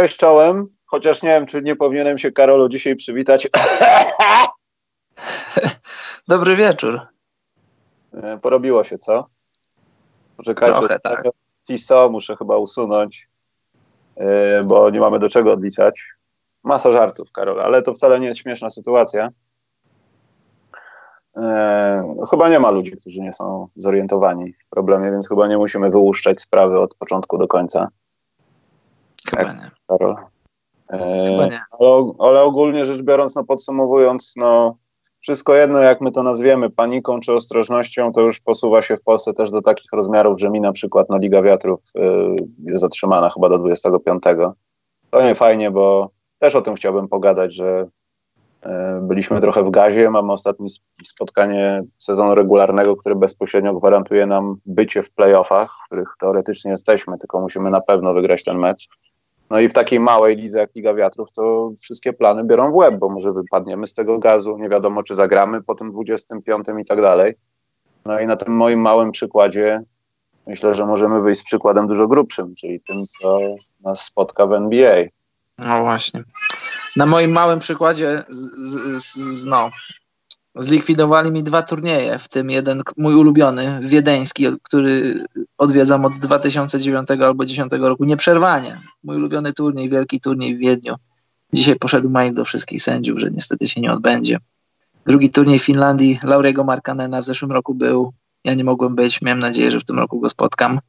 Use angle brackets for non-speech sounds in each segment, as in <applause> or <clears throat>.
Cześć czołem, chociaż nie wiem, czy nie powinienem się Karolu dzisiaj przywitać. <laughs> Dobry wieczór. E, porobiło się, co? Poczekajcie, Trochę, tak. Tiso muszę chyba usunąć, e, bo nie mamy do czego odliczać. Masa żartów, Karol, ale to wcale nie jest śmieszna sytuacja. E, chyba nie ma ludzi, którzy nie są zorientowani w problemie, więc chyba nie musimy wyłuszczać sprawy od początku do końca. Chyba nie. E, chyba nie. Ale, ale, ogólnie rzecz biorąc, no podsumowując, no wszystko jedno, jak my to nazwiemy, paniką czy ostrożnością, to już posuwa się w Polsce też do takich rozmiarów, że mi na przykład no, Liga Wiatrów y, jest zatrzymana chyba do 25. To nie fajnie, bo też o tym chciałbym pogadać, że y, byliśmy trochę w gazie, mamy ostatnie spotkanie sezonu regularnego, które bezpośrednio gwarantuje nam bycie w playoffach, w których teoretycznie jesteśmy, tylko musimy na pewno wygrać ten mecz. No i w takiej małej lidze jak Liga Wiatrów to wszystkie plany biorą w łeb, bo może wypadniemy z tego gazu, nie wiadomo czy zagramy po tym 25 i tak dalej. No i na tym moim małym przykładzie myślę, że możemy wyjść z przykładem dużo grubszym, czyli tym, co nas spotka w NBA. No właśnie. Na moim małym przykładzie, z, z, z, no, zlikwidowali mi dwa turnieje, w tym jeden mój ulubiony, wiedeński, który odwiedzam od 2009 albo 2010 roku nieprzerwanie. Mój ulubiony turniej, wielki turniej w Wiedniu. Dzisiaj poszedł mail do wszystkich sędziów, że niestety się nie odbędzie. Drugi turniej w Finlandii, Lauriego Markanena w zeszłym roku był. Ja nie mogłem być, miałem nadzieję, że w tym roku go spotkam.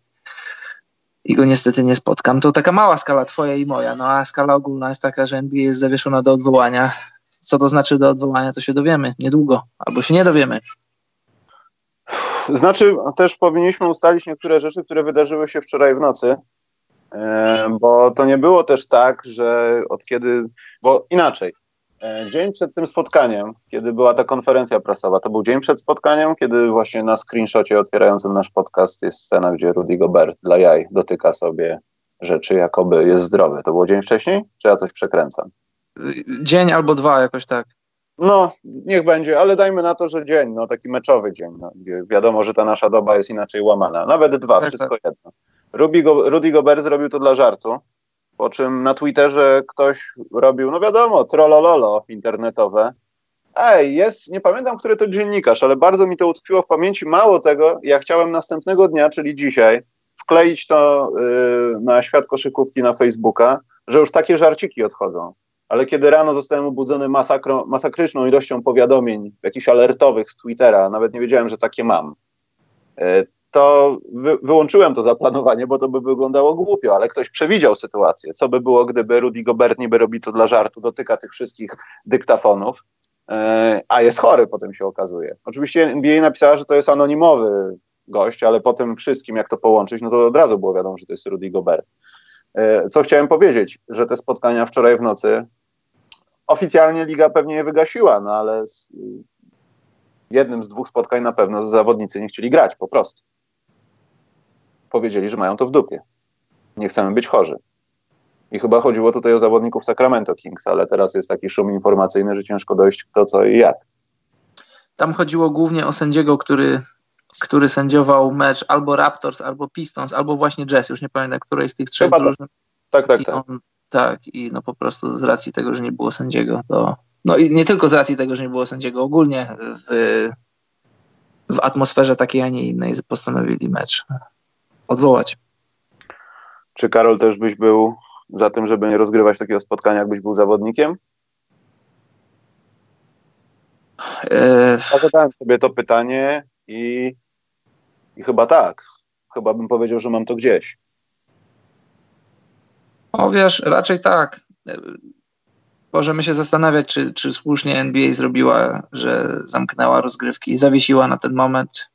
I go niestety nie spotkam. To taka mała skala twoja i moja, no a skala ogólna jest taka, że NBA jest zawieszona do odwołania co to znaczy do odwołania, to się dowiemy niedługo, albo się nie dowiemy. Znaczy, też powinniśmy ustalić niektóre rzeczy, które wydarzyły się wczoraj w nocy, e, bo to nie było też tak, że od kiedy, bo inaczej. E, dzień przed tym spotkaniem, kiedy była ta konferencja prasowa, to był dzień przed spotkaniem, kiedy właśnie na screenshocie otwierającym nasz podcast jest scena, gdzie Rudy Gobert dla jaj dotyka sobie rzeczy, jakoby jest zdrowy. To było dzień wcześniej? Czy ja coś przekręcam? Dzień albo dwa, jakoś tak. No, niech będzie, ale dajmy na to, że dzień, no taki meczowy dzień, no, gdzie wiadomo, że ta nasza doba jest inaczej łamana. Nawet dwa, tak, wszystko tak. jedno. Rudy, Go, Rudy Gobert zrobił to dla żartu, po czym na Twitterze ktoś robił, no wiadomo, trollololo internetowe. Ej, jest, nie pamiętam, który to dziennikarz, ale bardzo mi to utkwiło w pamięci. Mało tego, ja chciałem następnego dnia, czyli dzisiaj, wkleić to yy, na świat koszykówki na Facebooka, że już takie żarciki odchodzą ale kiedy rano zostałem obudzony masakro, masakryczną ilością powiadomień, jakichś alertowych z Twittera, nawet nie wiedziałem, że takie mam, e, to wy, wyłączyłem to zaplanowanie, bo to by wyglądało głupio, ale ktoś przewidział sytuację. Co by było, gdyby Rudy Gobert niby robi to dla żartu, dotyka tych wszystkich dyktafonów, e, a jest chory, potem się okazuje. Oczywiście NBA napisała, że to jest anonimowy gość, ale po tym wszystkim, jak to połączyć, no to od razu było wiadomo, że to jest Rudy Gobert. E, co chciałem powiedzieć, że te spotkania wczoraj w nocy oficjalnie liga pewnie je wygasiła, no ale z, jednym z dwóch spotkań na pewno zawodnicy nie chcieli grać po prostu. Powiedzieli, że mają to w dupie. Nie chcemy być chorzy. I chyba chodziło tutaj o zawodników Sacramento Kings, ale teraz jest taki szum informacyjny, że ciężko dojść kto, co i jak. Tam chodziło głównie o sędziego, który, który sędziował mecz albo Raptors, albo Pistons, albo właśnie Jazz. Już nie pamiętam, której z tych trzech drużyn. Tak, tak, tak. On, tak, i no po prostu z racji tego, że nie było sędziego, to. No i nie tylko z racji tego, że nie było sędziego, ogólnie w, w atmosferze takiej, a nie innej postanowili mecz odwołać. Czy Karol też byś był za tym, żeby nie rozgrywać takiego spotkania, jakbyś był zawodnikiem? Zadałem sobie to pytanie i, i chyba tak. Chyba bym powiedział, że mam to gdzieś. O wiesz, raczej tak. Możemy się zastanawiać, czy, czy słusznie NBA zrobiła, że zamknęła rozgrywki i zawiesiła na ten moment,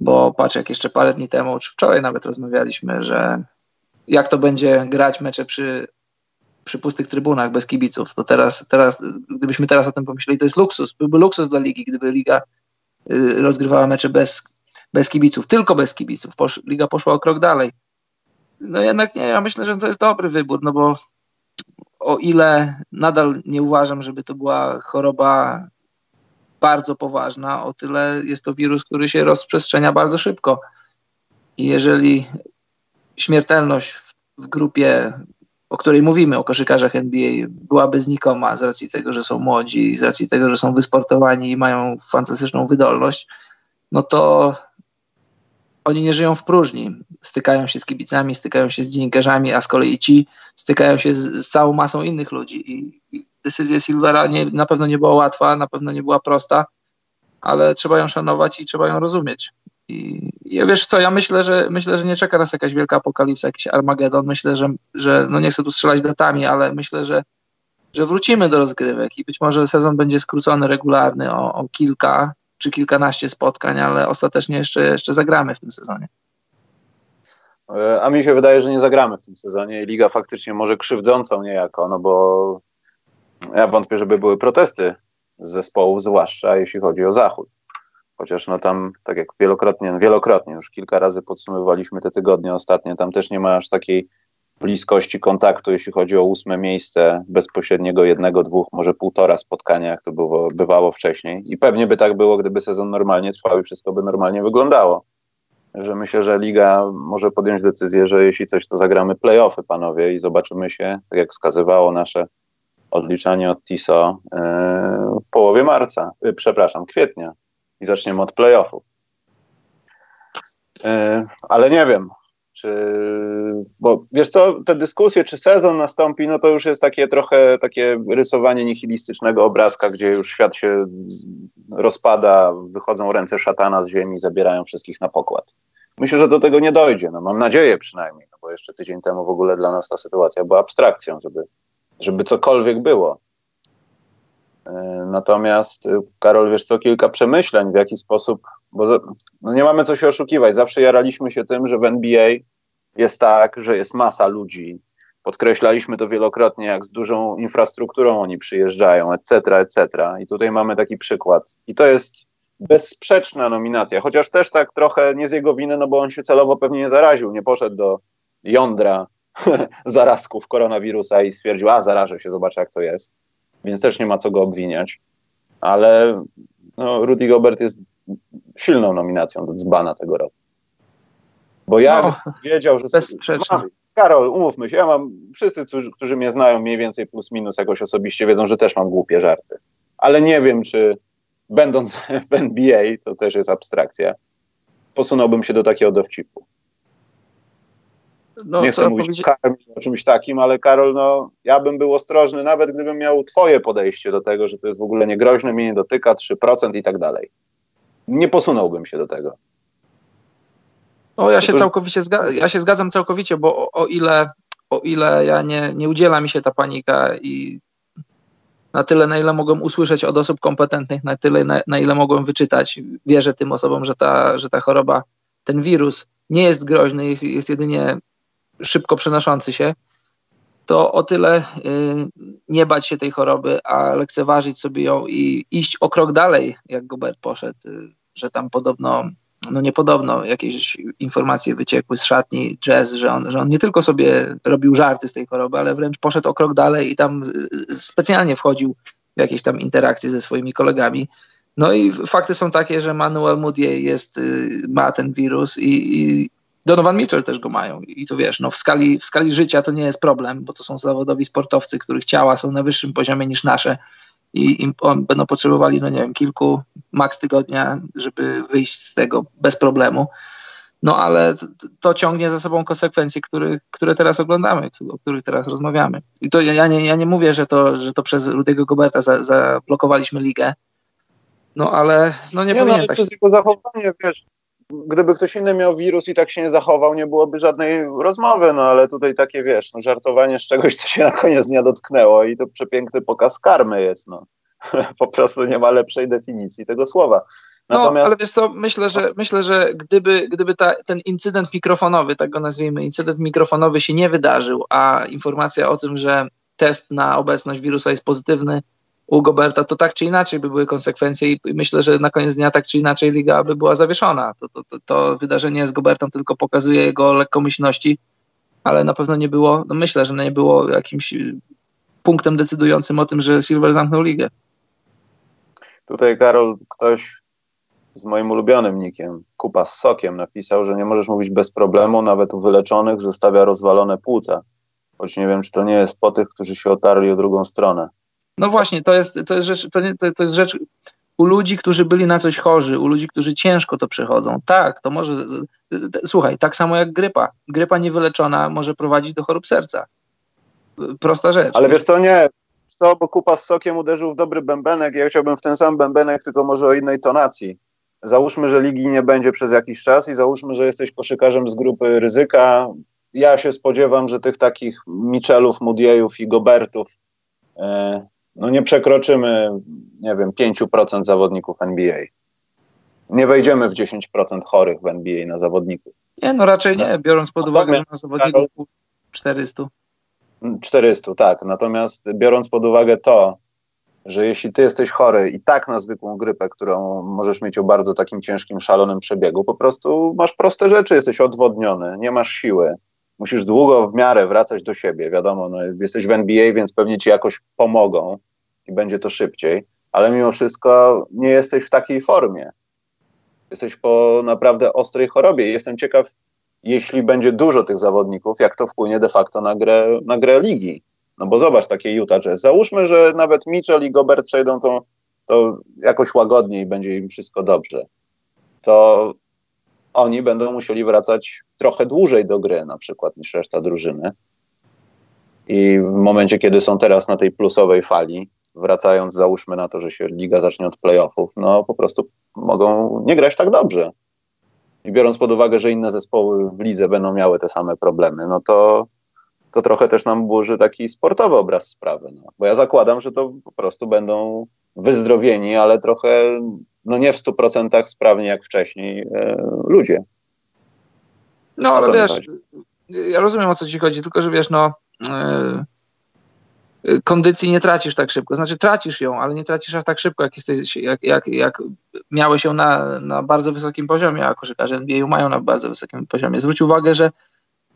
bo patrz, jak jeszcze parę dni temu, czy wczoraj nawet rozmawialiśmy, że jak to będzie grać mecze przy, przy pustych trybunach bez kibiców, to teraz, teraz, gdybyśmy teraz o tym pomyśleli, to jest luksus, byłby luksus dla ligi, gdyby liga y, rozgrywała mecze bez, bez kibiców, tylko bez kibiców. Posz, liga poszła o krok dalej no jednak nie, ja myślę, że to jest dobry wybór, no bo o ile nadal nie uważam, żeby to była choroba bardzo poważna, o tyle jest to wirus, który się rozprzestrzenia bardzo szybko. I jeżeli śmiertelność w, grupie o której mówimy, o koszykarzach NBA, byłaby znikoma z racji tego, że są młodzi, z racji tego, że są wysportowani i mają fantastyczną wydolność, no to oni nie żyją w próżni. Stykają się z kibicami, stykają się z dziennikarzami, a z kolei ci stykają się z, z całą masą innych ludzi. I, i decyzja Silvera nie, na pewno nie była łatwa, na pewno nie była prosta, ale trzeba ją szanować i trzeba ją rozumieć. I ja wiesz co, ja myślę, że myślę, że nie czeka nas jakaś wielka apokalipsa, jakiś Armagedon. Myślę, że, że no nie chcę tu strzelać datami, ale myślę, że, że wrócimy do rozgrywek i być może sezon będzie skrócony regularny o, o kilka czy kilkanaście spotkań, ale ostatecznie jeszcze, jeszcze zagramy w tym sezonie. E, a mi się wydaje, że nie zagramy w tym sezonie i liga faktycznie może krzywdzącą niejako, no bo ja wątpię, żeby były protesty z zespołów, zwłaszcza jeśli chodzi o Zachód. Chociaż no tam, tak jak wielokrotnie, wielokrotnie już kilka razy podsumowywaliśmy te tygodnie ostatnie, tam też nie ma aż takiej bliskości kontaktu, jeśli chodzi o ósme miejsce bezpośredniego jednego, dwóch, może półtora spotkania, jak to było, bywało wcześniej. I pewnie by tak było, gdyby sezon normalnie trwał i wszystko by normalnie wyglądało. Że myślę, że liga może podjąć decyzję, że jeśli coś, to zagramy playoffy, panowie, i zobaczymy się, tak jak wskazywało nasze odliczanie od TISO, yy, w połowie marca, yy, przepraszam, kwietnia i zaczniemy od playoffów. Yy, ale nie wiem, czy, bo wiesz co, te dyskusje, czy sezon nastąpi, no to już jest takie trochę takie rysowanie nihilistycznego obrazka, gdzie już świat się rozpada, wychodzą ręce szatana z ziemi, zabierają wszystkich na pokład. Myślę, że do tego nie dojdzie, no mam nadzieję przynajmniej, no bo jeszcze tydzień temu w ogóle dla nas ta sytuacja była abstrakcją, żeby, żeby cokolwiek było. E, natomiast, Karol, wiesz co, kilka przemyśleń, w jaki sposób, bo no nie mamy co się oszukiwać. Zawsze jaraliśmy się tym, że w NBA jest tak, że jest masa ludzi. Podkreślaliśmy to wielokrotnie, jak z dużą infrastrukturą oni przyjeżdżają, etc., etc. I tutaj mamy taki przykład. I to jest bezsprzeczna nominacja, chociaż też tak trochę nie z jego winy, no bo on się celowo pewnie nie zaraził, nie poszedł do jądra <laughs> zarazków koronawirusa i stwierdził, a zarażę się, zobaczę jak to jest więc też nie ma co go obwiniać. Ale no, Rudy Gobert jest silną nominacją do dzbana tego roku. Bo ja no, wiedział, że... Bezsprzecznie. Karol, umówmy się, ja mam, wszyscy, którzy, którzy mnie znają mniej więcej plus minus jakoś osobiście wiedzą, że też mam głupie żarty. Ale nie wiem, czy będąc w NBA, to też jest abstrakcja, posunąłbym się do takiego dowcipu. No, nie chcę mówić o czymś takim, ale Karol, no, ja bym był ostrożny, nawet gdybym miał twoje podejście do tego, że to jest w ogóle niegroźne, mnie nie dotyka, 3% i tak dalej. Nie posunąłbym się do tego. No, ja się całkowicie ja się zgadzam całkowicie, bo o, o, ile, o ile ja nie, nie udziela mi się ta panika i na tyle, na ile mogłem usłyszeć od osób kompetentnych, na tyle, na, na ile mogłem wyczytać, wierzę tym osobom, że ta, że ta choroba, ten wirus nie jest groźny, jest, jest jedynie szybko przenoszący się, to o tyle y, nie bać się tej choroby, a lekceważyć sobie ją i iść o krok dalej, jak Gobert poszedł, y, że tam podobno, no nie podobno, jakieś informacje wyciekły z szatni jazz, że on, że on nie tylko sobie robił żarty z tej choroby, ale wręcz poszedł o krok dalej i tam y, specjalnie wchodził w jakieś tam interakcje ze swoimi kolegami. No i fakty są takie, że Manuel Moody jest, ma ten wirus i, i Donovan Mitchell też go mają i to wiesz, no w skali, w skali życia to nie jest problem, bo to są zawodowi sportowcy, których ciała są na wyższym poziomie niż nasze i im będą potrzebowali, no nie wiem, kilku maks tygodnia, żeby wyjść z tego bez problemu. No ale to ciągnie za sobą konsekwencje, który, które teraz oglądamy, o których teraz rozmawiamy. I to ja nie, ja nie mówię, że to, że to przez Rudego Goberta za, zablokowaliśmy ligę, no ale no nie, nie powinien no, tak się... Tylko zachowanie, wiesz, gdyby ktoś inny miał wirus i tak się nie zachował, nie byłoby żadnej rozmowy, no ale tutaj takie, wiesz, no, żartowanie z czegoś, co się na koniec dnia dotknęło i to przepiękny pokaz karmy jest, no. <laughs> po prostu nie ma lepszej definicji tego słowa. Natomiast... No, ale wiesz co, myślę, że, myślę, że gdyby, gdyby ta, ten incydent mikrofonowy, tak go nazwijmy, incydent mikrofonowy się nie wydarzył, a informacja o tym, że test na obecność wirusa jest pozytywny, u Goberta, to tak czy inaczej by były konsekwencje i myślę, że na koniec dnia tak czy inaczej liga by była zawieszona. To, to, to, to wydarzenie z Gobertem tylko pokazuje jego lekkomyślności, ale na pewno nie było, no myślę, że nie było jakimś punktem decydującym o tym, że Silver zamknął ligę. Tutaj Karol, ktoś z moim ulubionym nikiem, Kupa z Sokiem, napisał, że nie możesz mówić bez problemu, nawet u wyleczonych zostawia rozwalone płuca. Choć nie wiem, czy to nie jest po tych, którzy się otarli o drugą stronę. No właśnie, to jest, to jest, rzecz, to, nie, to, to jest rzecz u ludzi, którzy byli na coś chorzy, u ludzi, którzy ciężko to przechodzą. Tak, to może. Słuchaj, tak samo jak grypa. Grypa niewyleczona może prowadzić do chorób serca. Prosta rzecz. Ale wiesz co, nie. Co, bo kupa z sokiem uderzył w dobry bębenek. Ja chciałbym w ten sam bębenek, tylko może o innej tonacji. Załóżmy, że ligi nie będzie przez jakiś czas i załóżmy, że jesteś koszykarzem z grupy ryzyka. Ja się spodziewam, że tych takich Michelów, Moody'ów i Gobertów e, no nie przekroczymy, nie wiem, 5% zawodników NBA. Nie wejdziemy w 10% chorych w NBA na zawodników. Nie, no raczej nie, biorąc pod uwagę, że na zawodników 400. 400, tak. Natomiast biorąc pod uwagę to, że jeśli ty jesteś chory i tak na zwykłą grypę, którą możesz mieć o bardzo takim ciężkim, szalonym przebiegu, po prostu masz proste rzeczy, jesteś odwodniony, nie masz siły, musisz długo w miarę wracać do siebie. Wiadomo, no, jesteś w NBA, więc pewnie ci jakoś pomogą i będzie to szybciej, ale mimo wszystko nie jesteś w takiej formie. Jesteś po naprawdę ostrej chorobie. Jestem ciekaw, jeśli będzie dużo tych zawodników, jak to wpłynie de facto na grę, na grę ligi. No bo zobacz takie Utah Jazz. Załóżmy, że nawet Mitchell i Gobert przejdą to, to jakoś łagodniej będzie im wszystko dobrze. To oni będą musieli wracać trochę dłużej do gry na przykład niż reszta drużyny. I w momencie, kiedy są teraz na tej plusowej fali, wracając, załóżmy na to, że się liga zacznie od playoffów, no po prostu mogą nie grać tak dobrze. I biorąc pod uwagę, że inne zespoły w lidze będą miały te same problemy, no to, to trochę też nam burzy taki sportowy obraz sprawy. No. Bo ja zakładam, że to po prostu będą wyzdrowieni, ale trochę no nie w 100% sprawni jak wcześniej e, ludzie. No ale wiesz, ja rozumiem o co ci chodzi, tylko że wiesz, no e, kondycji nie tracisz tak szybko. Znaczy tracisz ją, ale nie tracisz aż tak szybko, jak, jesteś, jak, jak, jak miałeś ją na, na bardzo wysokim poziomie, a koszykarze NBA mają na bardzo wysokim poziomie. Zwróć uwagę, że...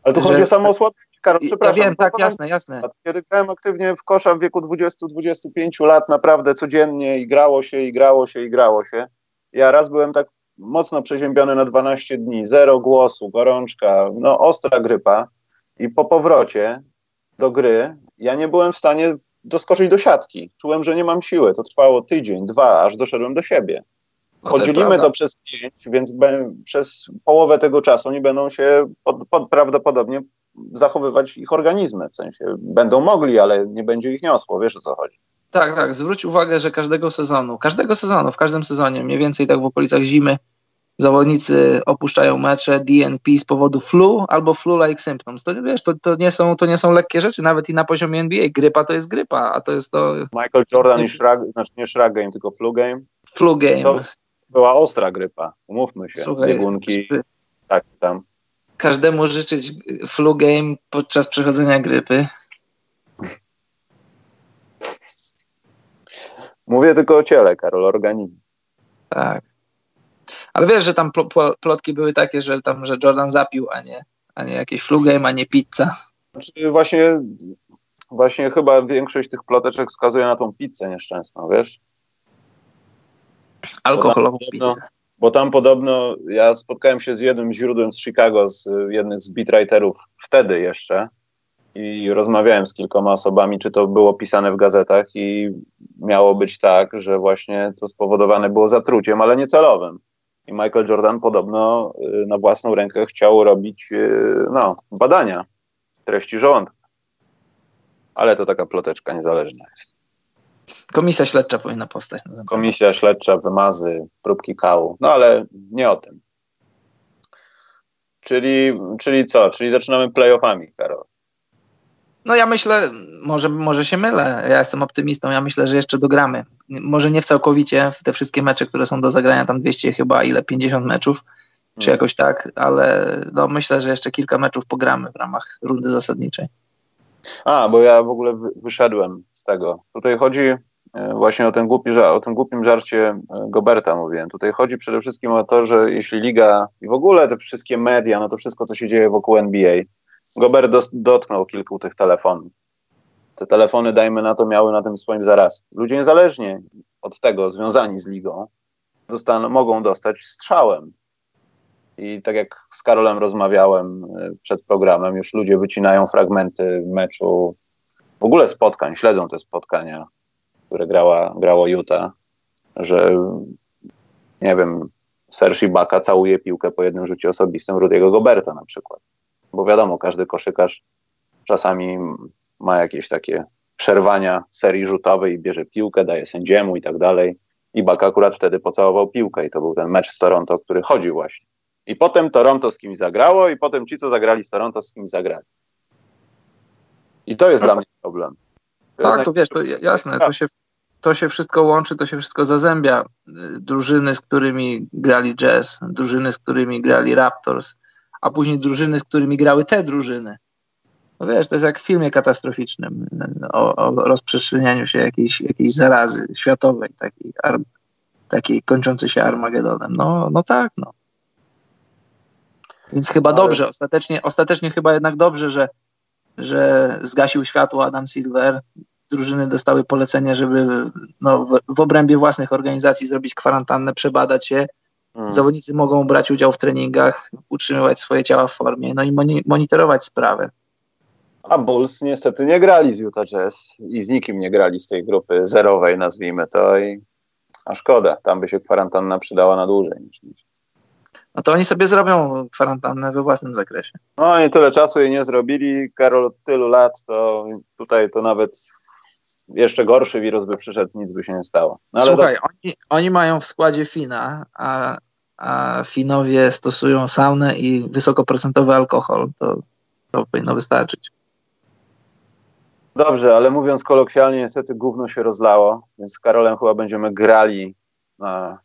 Ale tu że, chodzi o samo osłabienie, Karol, przepraszam. Ja wiem, tak, jasne, jasne. Kiedy grałem aktywnie w kosza w wieku 20-25 lat, naprawdę codziennie i grało się, i grało się, i grało się. Ja raz byłem tak mocno przeziębiony na 12 dni, zero głosu, gorączka, no ostra grypa i po powrocie do gry ja nie byłem w stanie doskoczyć do siatki. Czułem, że nie mam siły. To trwało tydzień, dwa, aż doszedłem do siebie. No Podzielimy to przez pięć, więc przez połowę tego czasu oni będą się pod, pod, prawdopodobnie zachowywać ich organizmy. W sensie będą mogli, ale nie będzie ich niosło. Wiesz o co chodzi. Tak, tak. Zwróć uwagę, że każdego sezonu, każdego sezonu, w każdym sezonie, mniej więcej tak w okolicach zimy, zawodnicy opuszczają mecze DNP z powodu flu albo flu-like symptoms. To, wiesz, to, to, nie są, to nie są lekkie rzeczy, nawet i na poziomie NBA. Grypa to jest grypa, a to jest to... Michael Jordan i Shrug, znaczy nie Shrug Game, tylko Flu Game. Flu Game. To była ostra grypa, umówmy się. Słuchaj, Biegunki, tak tam. Każdemu życzyć Flu Game podczas przechodzenia grypy. Mówię tylko o ciele, Karol, organizm. Tak. Ale wiesz, że tam plotki były takie, że tam, że Jordan zapił, a nie, a nie jakieś flugame, a nie pizza. Znaczy właśnie, właśnie chyba większość tych ploteczek wskazuje na tą pizzę nieszczęsną, wiesz? Alkoholową pizzę. Bo tam podobno, ja spotkałem się z jednym źródłem z Chicago, z jednych z beatwriterów wtedy jeszcze i rozmawiałem z kilkoma osobami, czy to było pisane w gazetach i miało być tak, że właśnie to spowodowane było zatruciem, ale niecelowym. I Michael Jordan podobno y, na własną rękę chciał robić y, no, badania treści żołądka. Ale to taka ploteczka niezależna jest. Komisja śledcza powinna powstać. Komisja śledcza, wymazy, próbki kału. No ale nie o tym. Czyli, czyli co? Czyli zaczynamy playoffami, Karol. No ja myślę, może, może się mylę, ja jestem optymistą, ja myślę, że jeszcze dogramy. Może nie w całkowicie, w te wszystkie mecze, które są do zagrania, tam 200 chyba, ile, 50 meczów, czy hmm. jakoś tak, ale no myślę, że jeszcze kilka meczów pogramy w ramach rundy zasadniczej. A, bo ja w ogóle wyszedłem z tego. Tutaj chodzi e, właśnie o ten, głupi, o tym głupim żarcie e, Goberta mówiłem. Tutaj chodzi przede wszystkim o to, że jeśli liga i w ogóle te wszystkie media, no to wszystko, co się dzieje wokół NBA, Gobert dotknął kilku tych telefonów. Te telefony, dajmy na to, miały na tym swoim zaraz. Ludzie niezależnie od tego, związani z ligą, mogą dostać strzałem. I tak jak z Karolem rozmawiałem y, przed programem, już ludzie wycinają fragmenty meczu, w ogóle spotkań, śledzą te spotkania, które grała, grało Utah, że nie wiem, Serge Ibaka całuje piłkę po jednym rzucie osobistym Rudiego Goberta na przykład. Bo wiadomo, każdy koszykarz czasami ma jakieś takie przerwania serii rzutowej i bierze piłkę, daje sędziemu i tak dalej. Ibaka akurat wtedy pocałował piłkę i to był ten mecz z Toronto, który chodził właśnie. I potem Toronto z kimś zagrało i potem ci, co zagrali z Toronto, z kimś zagrali. I to jest dla mnie problem. To tak, to wiesz, to jasne, to się, to się wszystko łączy, to się wszystko zazębia. Drużyny, z którymi grali Jazz, drużyny, z którymi grali Raptors, a później drużyny, z którymi grały te drużyny. No wiesz, to jest jak w filmie katastroficznym o, o rozprzestrzenianiu się jakiejś, jakiejś zarazy światowej, takiej, takiej kończącej się Armagedonem. No, no tak, no. Więc chyba Ale... dobrze, ostatecznie, ostatecznie chyba jednak dobrze, że, że zgasił światło Adam Silver. Drużyny dostały polecenie, żeby no, w, w obrębie własnych organizacji zrobić kwarantannę, przebadać się. Hmm. Zawodnicy mogą brać udział w treningach, utrzymywać swoje ciała w formie, no i monitorować sprawę. A Bulls niestety nie grali z Utah Jazz i z nikim nie grali z tej grupy zerowej, nazwijmy to. I, a szkoda, tam by się kwarantanna przydała na dłużej niż nic. No to oni sobie zrobią kwarantannę we własnym zakresie. No i tyle czasu jej nie zrobili. Karol od tylu lat, to tutaj to nawet jeszcze gorszy wirus by przyszedł, nic by się nie stało. No, Słuchaj, to... oni, oni mają w składzie Fina, a, a Finowie stosują saunę i wysokoprocentowy alkohol. To, to powinno wystarczyć. Dobrze, ale mówiąc kolokwialnie, niestety gówno się rozlało, więc z Karolem chyba będziemy grali na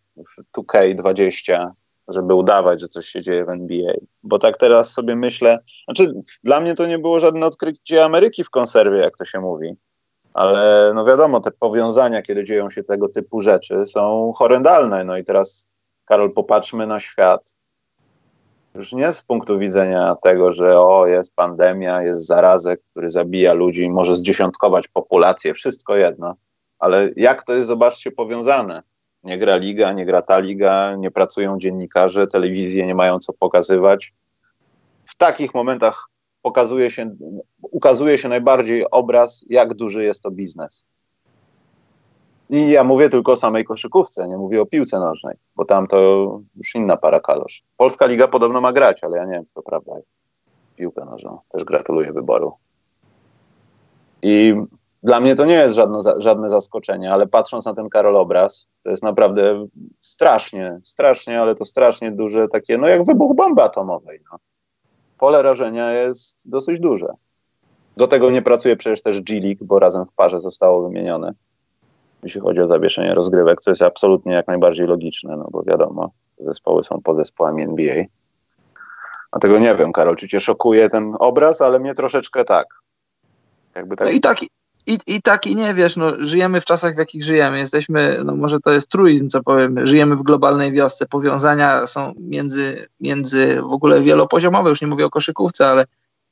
2K20, żeby udawać, że coś się dzieje w NBA. Bo tak teraz sobie myślę, znaczy dla mnie to nie było żadne odkrycie Ameryki w konserwie, jak to się mówi. Ale no wiadomo, te powiązania, kiedy dzieją się tego typu rzeczy, są horrendalne. No i teraz, Karol, popatrzmy na świat już nie z punktu widzenia tego, że o, jest pandemia, jest zarazek, który zabija ludzi może zdziesiątkować populację, wszystko jedno, ale jak to jest, zobaczcie, powiązane. Nie gra liga, nie gra ta liga, nie pracują dziennikarze, telewizje nie mają co pokazywać. W takich momentach pokazuje się, ukazuje się najbardziej obraz, jak duży jest to biznes. I ja mówię tylko o samej koszykówce, nie mówię o piłce nożnej, bo tam to już inna para kalosz. Polska Liga podobno ma grać, ale ja nie wiem, czy to prawda. Piłkę nożną. Też gratuluję wyboru. I dla mnie to nie jest żadne, żadne zaskoczenie, ale patrząc na ten Karol obraz, to jest naprawdę strasznie, strasznie, ale to strasznie duże takie, no jak wybuch bomby atomowej. No. Pole rażenia jest dosyć duże. Do tego nie pracuje przecież też G-League, bo razem w parze zostało wymienione jeśli chodzi o zawieszenie rozgrywek, co jest absolutnie jak najbardziej logiczne, no bo wiadomo, zespoły są podzespołami NBA. Dlatego nie wiem, Karol, czy cię szokuje ten obraz, ale mnie troszeczkę tak. Jakby tak... No i tak, i, I tak i nie wiesz, no, żyjemy w czasach, w jakich żyjemy. Jesteśmy, no może to jest truizm, co powiem, żyjemy w globalnej wiosce. Powiązania są między, między w ogóle wielopoziomowe, już nie mówię o koszykówce, ale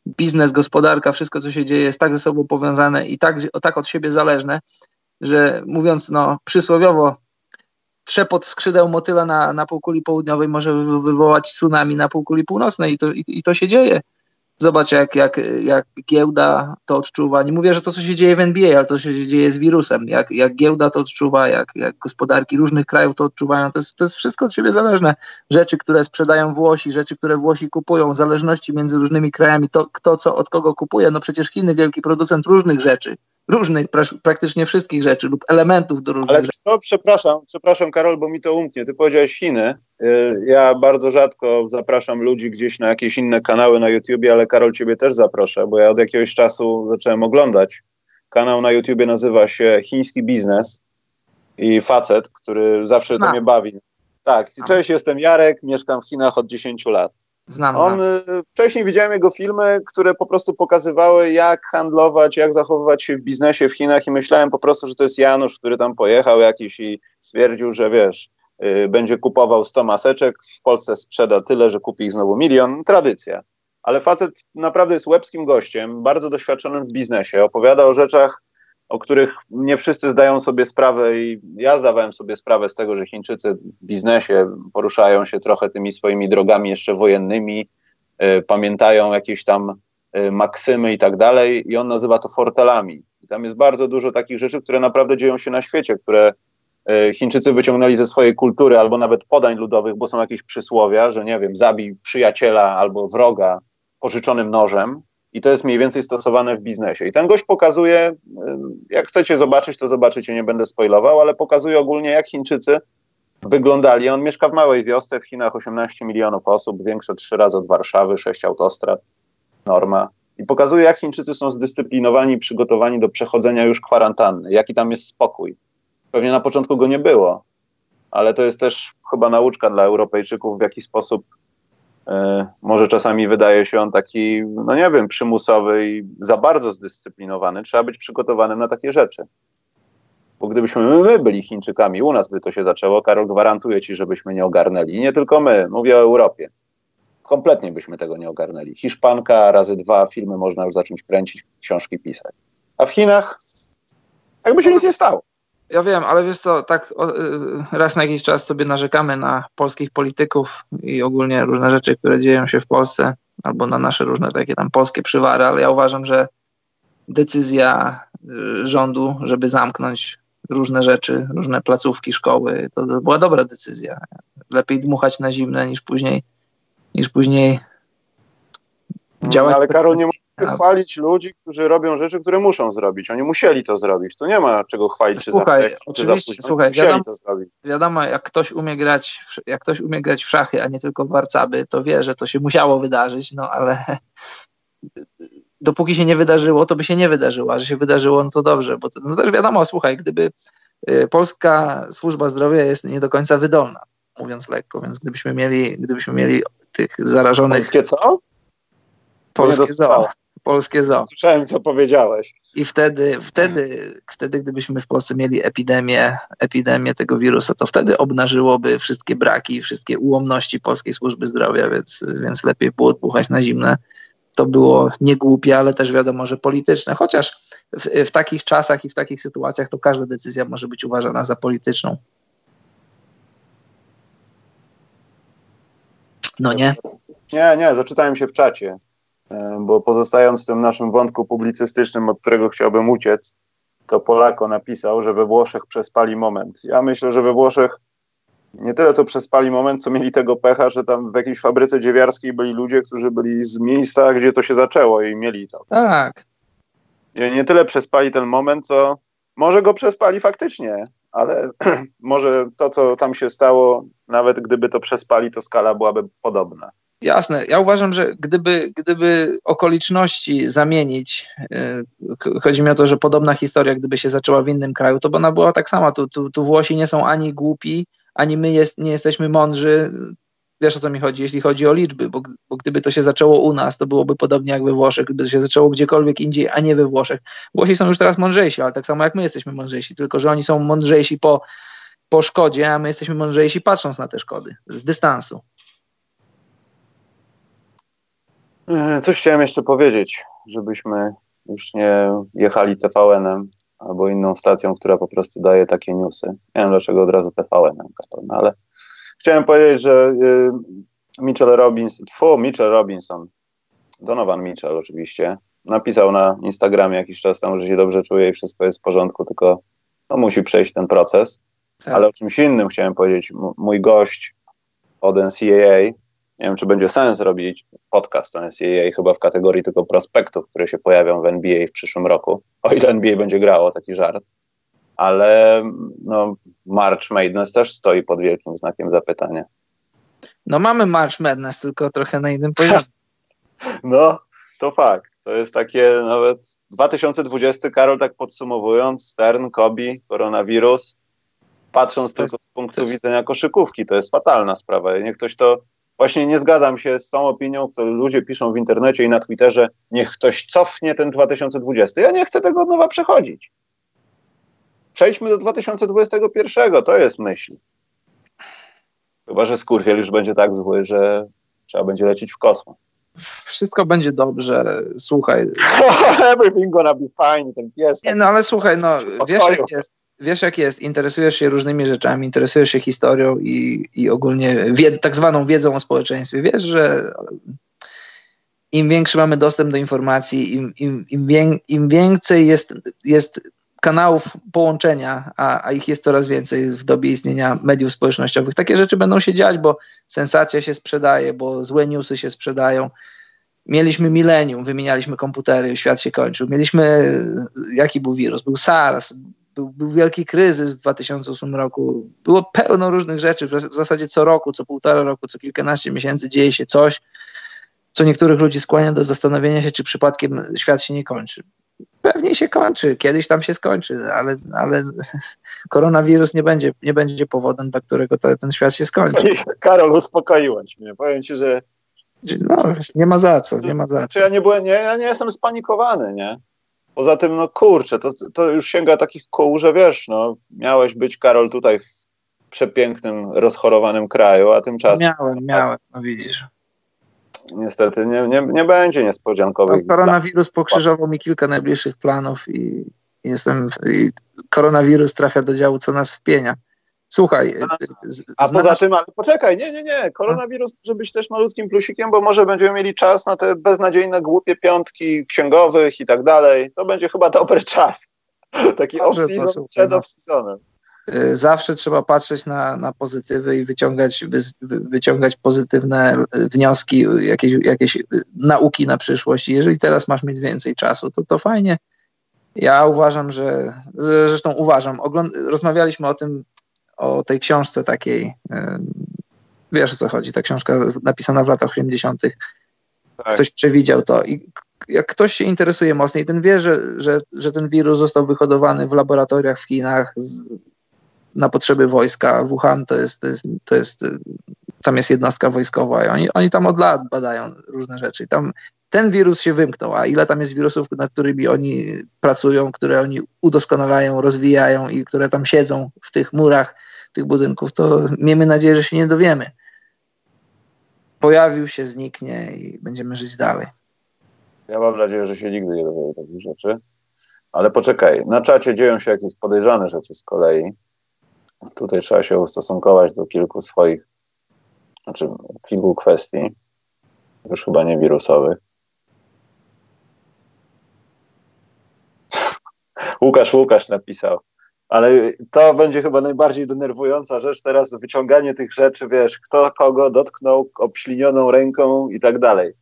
biznes, gospodarka, wszystko, co się dzieje, jest tak ze sobą powiązane i tak, tak od siebie zależne, że mówiąc no, przysłowiowo, trzepot skrzydeł motyla na, na półkuli południowej może wywołać tsunami na półkuli północnej i to, i, i to się dzieje. Zobacz, jak, jak, jak giełda to odczuwa. Nie mówię, że to, co się dzieje w NBA, ale to, co się dzieje z wirusem. Jak, jak giełda to odczuwa, jak, jak gospodarki różnych krajów to odczuwają. To jest, to jest wszystko od siebie zależne. Rzeczy, które sprzedają Włosi, rzeczy, które Włosi kupują, zależności między różnymi krajami, to kto co od kogo kupuje. No przecież Chiny, wielki producent różnych rzeczy różnych, praktycznie wszystkich rzeczy lub elementów do różnych Ale rzeczy. To, przepraszam, przepraszam Karol, bo mi to umknie. Ty powiedziałeś Chiny. Y, ja bardzo rzadko zapraszam ludzi gdzieś na jakieś inne kanały na YouTubie, ale Karol, ciebie też zaproszę, bo ja od jakiegoś czasu zacząłem oglądać. Kanał na YouTubie nazywa się Chiński Biznes i facet, który zawsze to mnie bawi. Tak, cześć, jestem Jarek, mieszkam w Chinach od 10 lat. Znam. On, y, wcześniej widziałem jego filmy, które po prostu pokazywały, jak handlować, jak zachowywać się w biznesie w Chinach i myślałem po prostu, że to jest Janusz, który tam pojechał jakiś i stwierdził, że wiesz, y, będzie kupował 100 maseczek, w Polsce sprzeda tyle, że kupi ich znowu milion. Tradycja. Ale facet naprawdę jest łebskim gościem, bardzo doświadczonym w biznesie. Opowiada o rzeczach, o których nie wszyscy zdają sobie sprawę i ja zdawałem sobie sprawę z tego, że Chińczycy w biznesie poruszają się trochę tymi swoimi drogami jeszcze wojennymi, y, pamiętają jakieś tam y, maksymy i tak dalej i on nazywa to fortelami. I tam jest bardzo dużo takich rzeczy, które naprawdę dzieją się na świecie, które y, Chińczycy wyciągnęli ze swojej kultury albo nawet podań ludowych, bo są jakieś przysłowia, że nie wiem, zabij przyjaciela albo wroga pożyczonym nożem, i to jest mniej więcej stosowane w biznesie. I ten gość pokazuje, y, jak chcecie zobaczyć, to zobaczycie, nie będę spoilował, ale pokazuje ogólnie, jak Chińczycy wyglądali. On mieszka w małej wiosce w Chinach, 18 milionów osób, większe trzy razy od Warszawy, sześć autostrad, norma. I pokazuje, jak Chińczycy są zdyscyplinowani, przygotowani do przechodzenia już kwarantanny, jaki tam jest spokój. Pewnie na początku go nie było, ale to jest też chyba nauczka dla Europejczyków, w jaki sposób może czasami wydaje się on taki, no nie wiem, przymusowy i za bardzo zdyscyplinowany. Trzeba być przygotowanym na takie rzeczy. Bo gdybyśmy my byli Chińczykami, u nas by to się zaczęło, Karol gwarantuje ci, żebyśmy nie ogarnęli. I nie tylko my, mówię o Europie. Kompletnie byśmy tego nie ogarnęli. Hiszpanka razy dwa, filmy można już zacząć kręcić, książki pisać. A w Chinach jakby się nic nie stało. Ja wiem, ale wiesz co, tak y, raz na jakiś czas sobie narzekamy na polskich polityków i ogólnie różne rzeczy, które dzieją się w Polsce, albo na nasze różne takie tam polskie przywary, ale ja uważam, że decyzja y, rządu, żeby zamknąć różne rzeczy, różne placówki, szkoły, to, to była dobra decyzja. Lepiej dmuchać na zimne niż później, niż później działać. No, ale Karol, nie chwalić ludzi, którzy robią rzeczy, które muszą zrobić. Oni musieli to zrobić. Tu nie ma czego chwalić. Słuchaj, czy oczywiście, słuchaj, wiadomo, wiadomo, jak ktoś umie grać, jak ktoś umie grać w szachy, a nie tylko w warcaby, to wie, że to się musiało wydarzyć, no ale <laughs> dopóki się nie wydarzyło, to by się nie wydarzyło, a że się wydarzyło, no to dobrze, bo to, no też wiadomo, słuchaj, gdyby y, polska służba zdrowia jest nie do końca wydolna, mówiąc lekko, więc gdybyśmy mieli, gdybyśmy mieli tych zarażonych... Polskie co? Polskie zoo polskie zoo. Słyszałem, co powiedziałeś. I wtedy, wtedy, wtedy, gdybyśmy w Polsce mieli epidemię, epidemię tego wirusa, to wtedy obnażyłoby wszystkie braki, wszystkie ułomności polskiej służby zdrowia, więc, więc lepiej było odpuchać na zimne. To było niegłupie, ale też wiadomo, że polityczne. Chociaż w, w takich czasach i w takich sytuacjach to każda decyzja może być uważana za polityczną. No nie? Nie, nie, zaczytałem się w czacie. E, bo pozostając w tym naszym wątku publicystycznym, od którego chciałbym uciec, to Polako napisał, że we Włoszech przespali moment. Ja myślę, że we Włoszech nie tyle co przespali moment, co mieli tego pecha, że tam w jakiejś fabryce dziewiarskiej byli ludzie, którzy byli z miejsca, gdzie to się zaczęło i mieli to. Tak. I nie tyle przespali ten moment, co może go przespali faktycznie, ale <clears throat> może to, co tam się stało, nawet gdyby to przespali, to skala byłaby podobna. Jasne. Ja uważam, że gdyby, gdyby okoliczności zamienić, yy, chodzi mi o to, że podobna historia, gdyby się zaczęła w innym kraju, to by ona była tak sama. Tu, tu, tu Włosi nie są ani głupi, ani my jest, nie jesteśmy mądrzy. Wiesz o co mi chodzi, jeśli chodzi o liczby, bo, bo gdyby to się zaczęło u nas, to byłoby podobnie jak we Włoszech, gdyby to się zaczęło gdziekolwiek indziej, a nie we Włoszech. Włosi są już teraz mądrzejsi, ale tak samo jak my jesteśmy mądrzejsi, tylko że oni są mądrzejsi po, po szkodzie, a my jesteśmy mądrzejsi patrząc na te szkody z dystansu. E, coś chciałem jeszcze powiedzieć, żebyśmy już nie jechali TVN-em albo inną stacją, która po prostu daje takie newsy. Nie wiem dlaczego od razu TVN-em, no ale chciałem powiedzieć, że y, Mitchell Robinson, fu, Mitchell Robinson, Donovan Mitchell oczywiście, napisał na Instagramie jakiś czas temu, że się dobrze czuje i wszystko jest w porządku, tylko no, musi przejść ten proces. Tak. Ale o czymś innym chciałem powiedzieć. M mój gość od NCAA nie wiem, czy będzie sens robić podcast o NCAA chyba w kategorii tylko prospektów, które się pojawią w NBA w przyszłym roku, o ile NBA będzie grało, taki żart. Ale no, March Madness też stoi pod wielkim znakiem zapytania. No mamy March Madness, tylko trochę na innym poziomie. <laughs> no, to fakt. To jest takie nawet 2020, Karol, tak podsumowując, Stern, Kobi, koronawirus, patrząc jest, tylko z punktu jest... widzenia koszykówki, to jest fatalna sprawa. Niech ktoś to Właśnie nie zgadzam się z tą opinią, którą ludzie piszą w internecie i na Twitterze, niech ktoś cofnie ten 2020. Ja nie chcę tego od nowa przechodzić. Przejdźmy do 2021, to jest myśl. Chyba, że skurwiel już będzie tak zły, że trzeba będzie lecieć w kosmos. wszystko będzie dobrze, słuchaj. <laughs> Everything gonna be fine, ten pies. Nie, no ale słuchaj, no wiesz jak jest, wiesz jak jest, interesujesz się różnymi rzeczami, interesujesz się historią i, i ogólnie wied, tak zwaną wiedzą o społeczeństwie. Wiesz, że im większy mamy dostęp do informacji, im, im, im, wię, im więcej jest, jest kanałów połączenia, a, a, ich jest coraz więcej w dobie istnienia mediów społecznościowych. Takie rzeczy będą się dziać, bo sensacja się sprzedaje, bo złe newsy się sprzedają. Mieliśmy milenium, wymienialiśmy komputery, świat się kończył. Mieliśmy, jaki był wirus? Był SARS, był, był wielki kryzys w 2008 roku. Było pełno różnych rzeczy, w zasadzie co roku, co półtora roku, co kilkanaście miesięcy dzieje się coś, co niektórych ludzi skłania do zastanowienia się, czy przypadkiem świat się nie kończy. Pewnie się kończy, kiedyś tam się skończy, ale, ale <laughs> koronawirus nie będzie, nie będzie powodem, dla którego to, ten świat się skończy. Karol, uspokoiłeś mnie. Powiem ci, że. No, nie ma za co, nie ma za co. Ja nie, byłem, nie, ja nie jestem spanikowany, nie? Poza tym, no kurczę, to, to już sięga takich kół, że wiesz, no, miałeś być, Karol, tutaj w przepięknym, rozchorowanym kraju, a tymczasem... Miałem, miałem, no widzisz niestety nie, nie, nie będzie niespodziankowych. No, koronawirus pokrzyżował mi kilka najbliższych planów i jestem. I koronawirus trafia do działu, co nas wpienia. Słuchaj. A, a poza tym, ale poczekaj, nie, nie, nie. Koronawirus może być też malutkim plusikiem, bo może będziemy mieli czas na te beznadziejne, głupie piątki księgowych i tak dalej. To będzie chyba dobry czas. <laughs> Taki off-season przed no. off-seasonem. Y, zawsze trzeba patrzeć na, na pozytywy i wyciągać, wy, wyciągać pozytywne wnioski, jakieś, jakieś nauki na przyszłość. jeżeli teraz masz mieć więcej czasu, to to fajnie. Ja uważam, że zresztą uważam, ogląd- rozmawialiśmy o tym, o tej książce takiej, wiesz o co chodzi, ta książka napisana w latach 80. Tak. Ktoś przewidział to i jak ktoś się interesuje mocniej, ten wie, że, że, że ten wirus został wyhodowany w laboratoriach w Chinach, na potrzeby wojska. Wuhan to jest, to jest, to jest tam jest jednostka wojskowa i oni, oni tam od lat badają różne rzeczy. Tam ten wirus się wymknął, a ile tam jest wirusów, nad którymi oni pracują, które oni udoskonalają, rozwijają i które tam siedzą w tych murach tych budynków, to miejmy nadzieję, że się nie dowiemy. Pojawił się, zniknie i będziemy żyć dalej. Ja mam nadzieję, że się nigdy nie dowiemy takich rzeczy. Ale poczekaj, na czacie dzieją się jakieś podejrzane rzeczy z kolei. Tutaj trzeba się ustosunkować do kilku swoich, znaczy kilku kwestii, już chyba nie wirusowych. Łukasz Łukasz napisał. Ale to będzie chyba najbardziej denerwująca rzecz teraz, wyciąganie tych rzeczy, wiesz, kto kogo dotknął obślinioną ręką i tak dalej.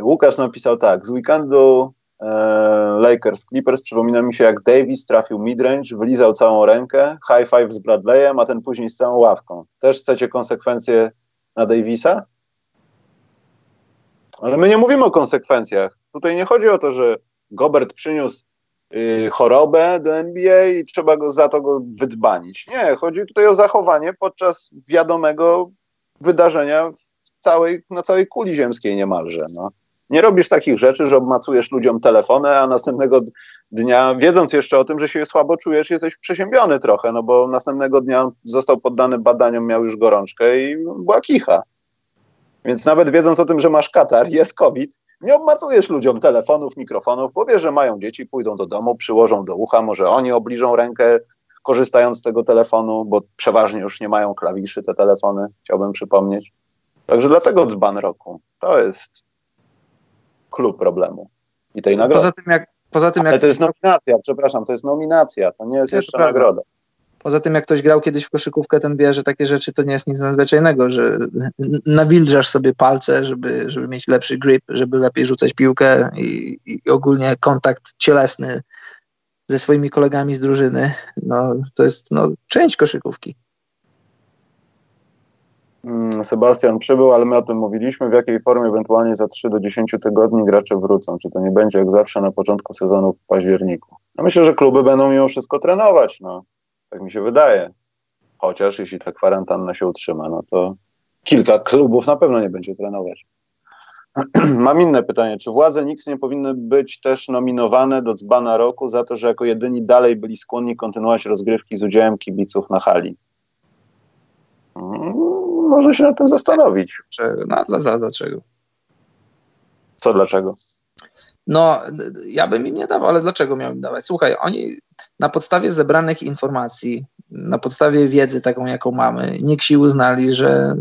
Łukasz napisał tak, z weekendu E, Lakers Clippers przypomina mi się jak Davis trafił midrange, wylizał całą rękę, high five z Bradleyem, a ten później z całą ławką. Też chcecie konsekwencje na Davisa? Ale my nie mówimy o konsekwencjach. Tutaj nie chodzi o to, że Gobert przyniósł chorobę do NBA i trzeba go za to go wydbanić. Nie, chodzi tutaj o zachowanie podczas wiadomego wydarzenia całej, na całej kuli ziemskiej niemalże. No. Nie robisz takich rzeczy, że obmacujesz ludziom telefony, a następnego dnia, wiedząc jeszcze o tym, że się słabo czujesz, jesteś przeziębiony trochę, no bo następnego dnia został poddany badaniom, miał już gorączkę i była kicha. Więc nawet wiedząc o tym, że masz katar, jest COVID, nie obmacujesz ludziom telefonów, mikrofonów, powiesz, że mają dzieci, pójdą do domu, przyłożą do ucha, może oni obliżą rękę, korzystając z tego telefonu, bo przeważnie już nie mają klawiszy te telefony, chciałbym przypomnieć. Także dlatego dzban roku. To jest klub problemu i tej nagrody. Poza tym jak, poza tym jak... Ale to jest nominacja, przepraszam, to jest nominacja, to nie jest jeszcze nagroda. Poza tym, jak ktoś grał kiedyś w koszykówkę, ten wie, że takie rzeczy to nie jest nic nadzwyczajnego, że nawilżasz sobie palce, żeby, żeby mieć lepszy grip, żeby lepiej rzucać piłkę i, i ogólnie kontakt cielesny ze swoimi kolegami z drużyny. No, to jest no, część koszykówki. Mm, Sebastian przybył, ale my o tym mówiliśmy, w jakiej formie ewentualnie za 3 do 10 tygodni gracze wrócą. Czy to nie będzie jak zawsze na początku sezonu w październiku? No myślę, że kluby będą mimo wszystko trenować, no. Tak mi się wydaje. Chociaż jeśli ta kwarantanna się utrzyma, no to kilka klubów na pewno nie będzie trenować. <clears throat> Mam inne pytanie. Czy władze Knicks nie powinny być też nominowane do dzbana roku za to, że jako jedyni dalej byli skłonni kontynuować rozgrywki z udziałem kibiców na hali? może się nad tym zastanowić. No, dla, dlaczego? Co, dlaczego? No, ja bym im nie dawał, ale dlaczego miałbym dawać? Słuchaj, oni na podstawie zebranych informacji, na podstawie wiedzy taką, jaką mamy, Niksi uznali, że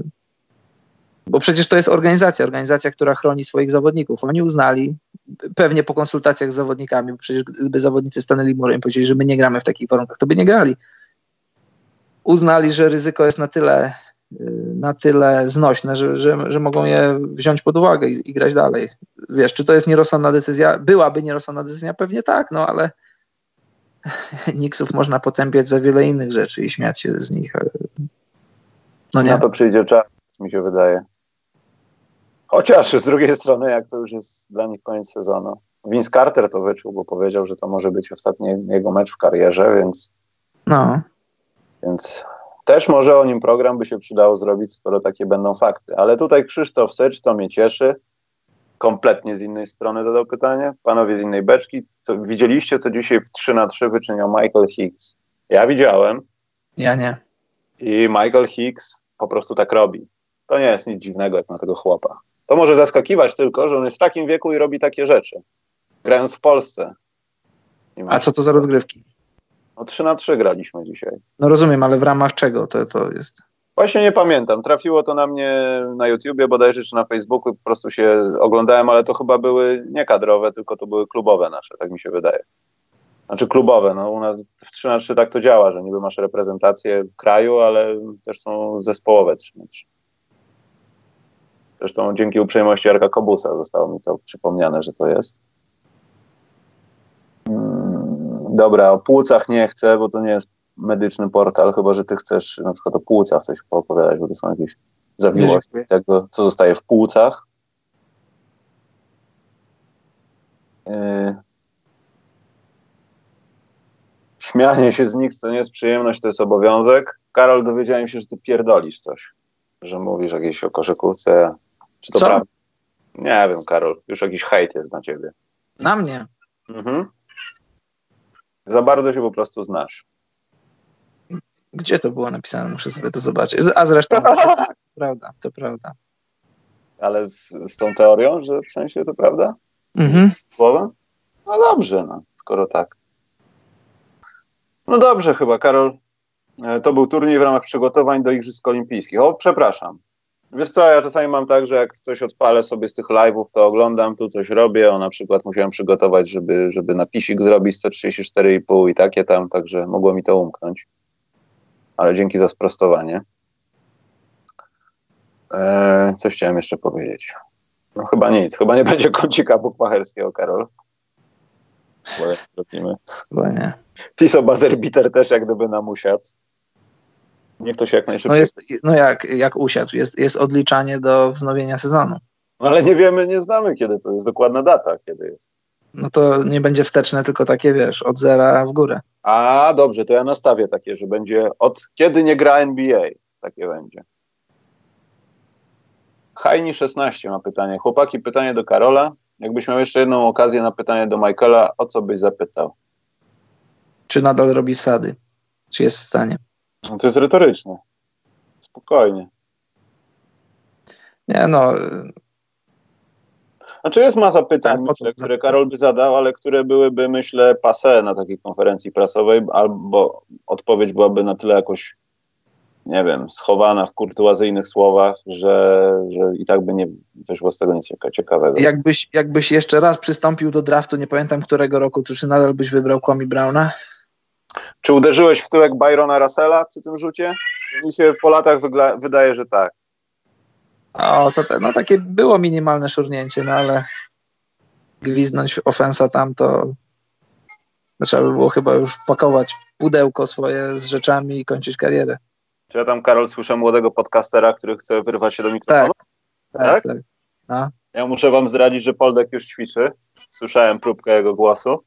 bo przecież to jest organizacja, organizacja, która chroni swoich zawodników. Oni uznali, pewnie po konsultacjach z zawodnikami, bo przecież gdyby zawodnicy stanęli murem i powiedzieli, że my nie gramy w takich warunkach, to by nie grali. Uznali, że ryzyko jest na tyle, na tyle znośne, że, że, że mogą je wziąć pod uwagę i, i grać dalej. Wiesz, czy to jest nierozsądna decyzja? Byłaby nierozsądna decyzja? Pewnie tak, no ale <laughs> Nixów można potępiać za wiele innych rzeczy i śmiać się z nich. No nie. Na to przyjdzie czas, mi się wydaje. Chociaż z drugiej strony, jak to już jest dla nich koniec sezonu. Vince Carter to wyczuł, bo powiedział, że to może być ostatni jego mecz w karierze, więc. No. Więc też może o nim program by się przydało zrobić, skoro takie będą fakty. Ale tutaj Krzysztof Secz, to mnie cieszy. Kompletnie z innej strony dodał pytanie. Panowie z innej beczki, co, widzieliście, co dzisiaj w 3 na 3 wyczyniał Michael Hicks? Ja widziałem. Ja nie. I Michael Hicks po prostu tak robi. To nie jest nic dziwnego jak na tego chłopa. To może zaskakiwać tylko, że on jest w takim wieku i robi takie rzeczy. Grając w Polsce. A co to za rozgrywki? No 3 na 3 graliśmy dzisiaj. No rozumiem, ale w ramach czego to, to jest? Właśnie nie pamiętam. Trafiło to na mnie na YouTubie bodajże, czy na Facebooku. Po prostu się oglądałem, ale to chyba były nie kadrowe, tylko to były klubowe nasze, tak mi się wydaje. Znaczy klubowe, no u nas w 3 na 3 tak to działa, że niby masz reprezentację kraju, ale też są zespołowe 3 na 3. Zresztą dzięki uprzejmości Arka Kobusa zostało mi to przypomniane, że to jest. Dobra, o płucach nie chcę, bo to nie jest medyczny portal, chyba że ty chcesz na przykład o płucach coś poopowiadać, bo to są jakieś zawiłości tego, co zostaje w płucach. Yy... Śmianie się z nich to nie jest przyjemność, to jest obowiązek. Karol, dowiedziałem się, że ty pierdolisz coś. Że mówisz jakieś o koszykówce, czy to Co? prawda? Nie wiem, Karol. Już jakiś hejt jest na ciebie. Na mnie? Mhm. Za bardzo się po prostu znasz. Gdzie to było napisane? Muszę sobie to zobaczyć. A zresztą, <laughs> to prawda, to prawda. Ale z, z tą teorią, że w sensie to prawda? Mhm. Słowem? No dobrze, no, skoro tak. No dobrze chyba, Karol. E, to był turniej w ramach przygotowań do Igrzysk Olimpijskich. O, przepraszam. Wiesz co, ja czasami mam tak, że jak coś odpalę sobie z tych live'ów, to oglądam, tu coś robię, o na przykład musiałem przygotować, żeby, żeby napisik zrobić 134,5 i takie tam, także mogło mi to umknąć. Ale dzięki za sprostowanie. Eee, coś chciałem jeszcze powiedzieć. No chyba nic, chyba nie będzie kącika bukmacherskiego, Karol. Bo jak robimy. Chyba nie. Tiso Bazerbiter też jak gdyby nam usiadł. Niech to się jak najszybciej. No, jest, no jak, jak usiadł, jest, jest odliczanie do wznowienia sezonu. No ale nie wiemy, nie znamy kiedy to jest dokładna data, kiedy jest. No to nie będzie wsteczne, tylko takie wiesz, od zera w górę. A dobrze, to ja nastawię takie, że będzie od kiedy nie gra NBA. Takie będzie. Hajni 16 ma pytanie. Chłopaki, pytanie do Karola. Jakbyś miał jeszcze jedną okazję na pytanie do Michaela, o co byś zapytał? Czy nadal robi wsady? Czy jest w stanie? No to jest retoryczne. Spokojnie. Nie no. Znaczy jest masa pytań, tak, myślę, które Karol by zadał, ale które byłyby, myślę, passe na takiej konferencji prasowej, albo odpowiedź byłaby na tyle jakoś, nie wiem, schowana w kurtuazyjnych słowach, że, że i tak by nie wyszło z tego nic ciekawego. Jakbyś, jakbyś jeszcze raz przystąpił do draftu, nie pamiętam którego roku, to czy nadal byś wybrał Kwame Browna? Czy uderzyłeś w tyłek Byrona Russella przy tym rzucie? Mi się po latach wydaje, że tak. O, to no, takie było minimalne szurnięcie, no ale gwizdnąć ofensa tam to trzeba by było chyba już pakować pudełko swoje z rzeczami i kończyć karierę. Czy ja tam, Karol, słyszę młodego podcastera, który chce wyrwać się do mikrofonu? Tak, tak. tak? No. Ja muszę wam zdradzić, że Poldek już ćwiczy. Słyszałem próbkę jego głosu.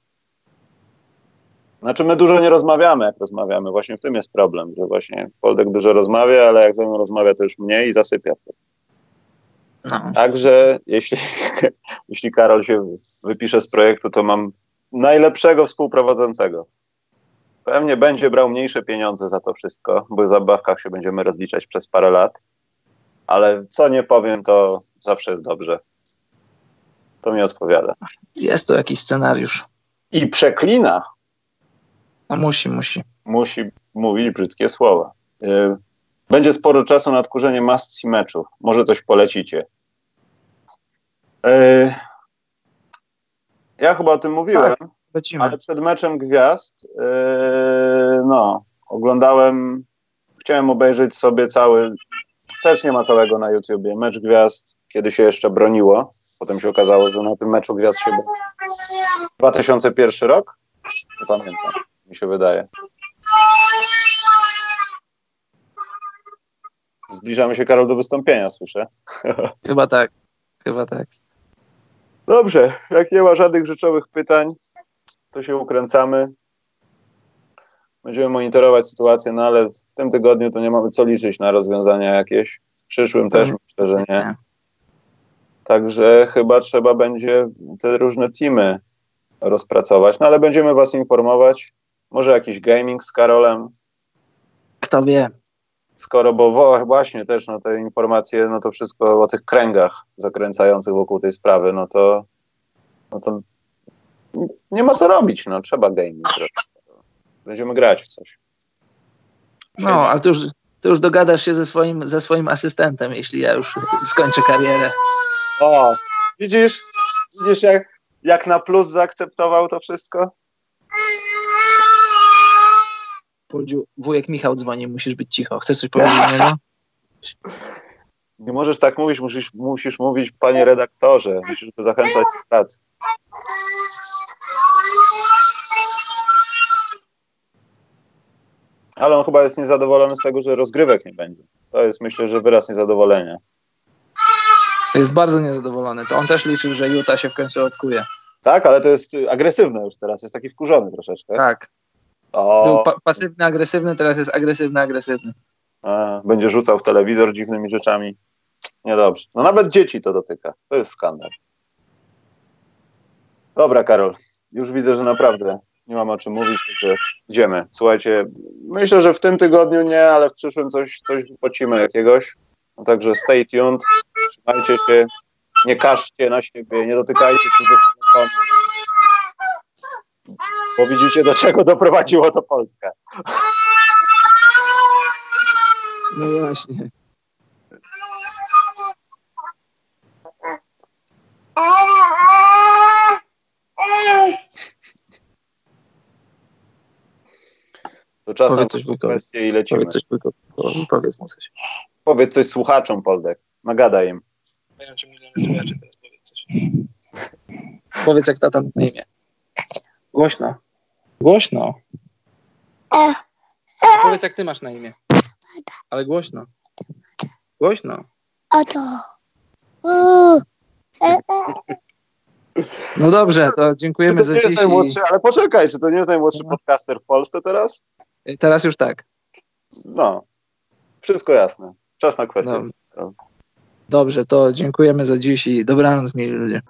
Znaczy my dużo nie rozmawiamy, jak rozmawiamy. Właśnie w tym jest problem, że właśnie Poldek dużo rozmawia, ale jak ze mną rozmawia, to już mniej i zasypia. No. Także jeśli, <laughs> jeśli Karol się wypisze z projektu, to mam najlepszego współprowadzącego. Pewnie będzie brał mniejsze pieniądze za to wszystko, bo w zabawkach się będziemy rozliczać przez parę lat. Ale co nie powiem, to zawsze jest dobrze. To mi odpowiada. Jest to jakiś scenariusz. I przeklina. A musi, musi. Musi mówić brzydkie słowa. Y, będzie sporo czasu na odkurzenie must meczów. Może coś polecicie. Y, ja chyba o tym mówiłem, tak, ale przed meczem gwiazd yy, no, oglądałem, chciałem obejrzeć sobie cały, też nie ma całego na YouTubie, mecz gwiazd, kiedy się jeszcze broniło. Potem się okazało, że na tym meczu gwiazd się 2001 rok? Nie pamiętam, mi się wydaje. Zbliżamy się, Karol, do wystąpienia, słyszę. <laughs> Chyba tak, chyba tak. Dobrze, jak nie ma żadnych rzeczowych pytań, to się ukręcamy. Będziemy monitorować sytuację, no ale w tym tygodniu to nie mamy co liczyć na rozwiązania jakieś. W przyszłym też myślę, że nie. Także chyba trzeba będzie te różne teamy rozpracować, no ale będziemy Was informować. Może jakiś gaming z Karolem. Kto wie. Skoro, bo właśnie też no, te informacje, no to wszystko o tych kręgach zakręcających wokół tej sprawy, no to, no to nie ma co robić, no trzeba gaming. Będziemy grać w coś. No, ale to już, to już dogadasz się ze swoim, ze swoim asystentem, jeśli ja już skończę karierę. O, widzisz, widzisz jak, jak na plus zaakceptował to wszystko? Wujek Michał dzwoni, musisz być cicho. Chcesz coś powiedzieć <laughs> niego? Nie możesz tak mówić, musisz, musisz mówić, panie redaktorze. Musisz zachęcać do pracy. Ale on chyba jest niezadowolony z tego, że rozgrywek nie będzie. To jest myślę, że wyraz niezadowolenia. Jest bardzo niezadowolony. To on też liczył, że Utah się w końcu odkuje. Tak, ale to jest agresywne już teraz. Jest taki wkurzony troszeczkę. Tak. O. Był pa pasywny, agresywny, teraz jest agresywny, agresywny. A, będzie rzucał w telewizor dziwnymi rzeczami. Niedobrze. No nawet dzieci to dotyka. To jest skandal. Dobra, Karol. Już widzę, że naprawdę nie mam o czym mówić, że idziemy. Słuchajcie, myślę, że w tym tygodniu nie, ale w przyszłym coś, coś wypłacimy jakiegoś. No także stay tuned, trzymajcie się, nie każcie na siebie, nie dotykajcie cudzych telefonów. Bo widzicie, do czego doprowadziło to Polskę. No właśnie. To czas powiedz na coś kwestię i lecimy. Powiedz coś, powiedz mu coś. Powiedz coś słuchaczom, Poldek. Nagadaj im. Nie wiem, czy miliony słuchaczy teraz powiedz coś. Powiedz, jak tata na imię. Głośno. Głośno. Powiedz, jak ty masz na imię. Ale głośno. Głośno. Oto. No dobrze, to dziękujemy to za dziś. I... Ale poczekaj, czy to nie jest najmłodszy no. podcaster w Polsce teraz? Teraz już tak. No, wszystko jasne. Czas na kwestię. Dobrze, to dziękujemy za dziś i dobranoc, mieli ludzie.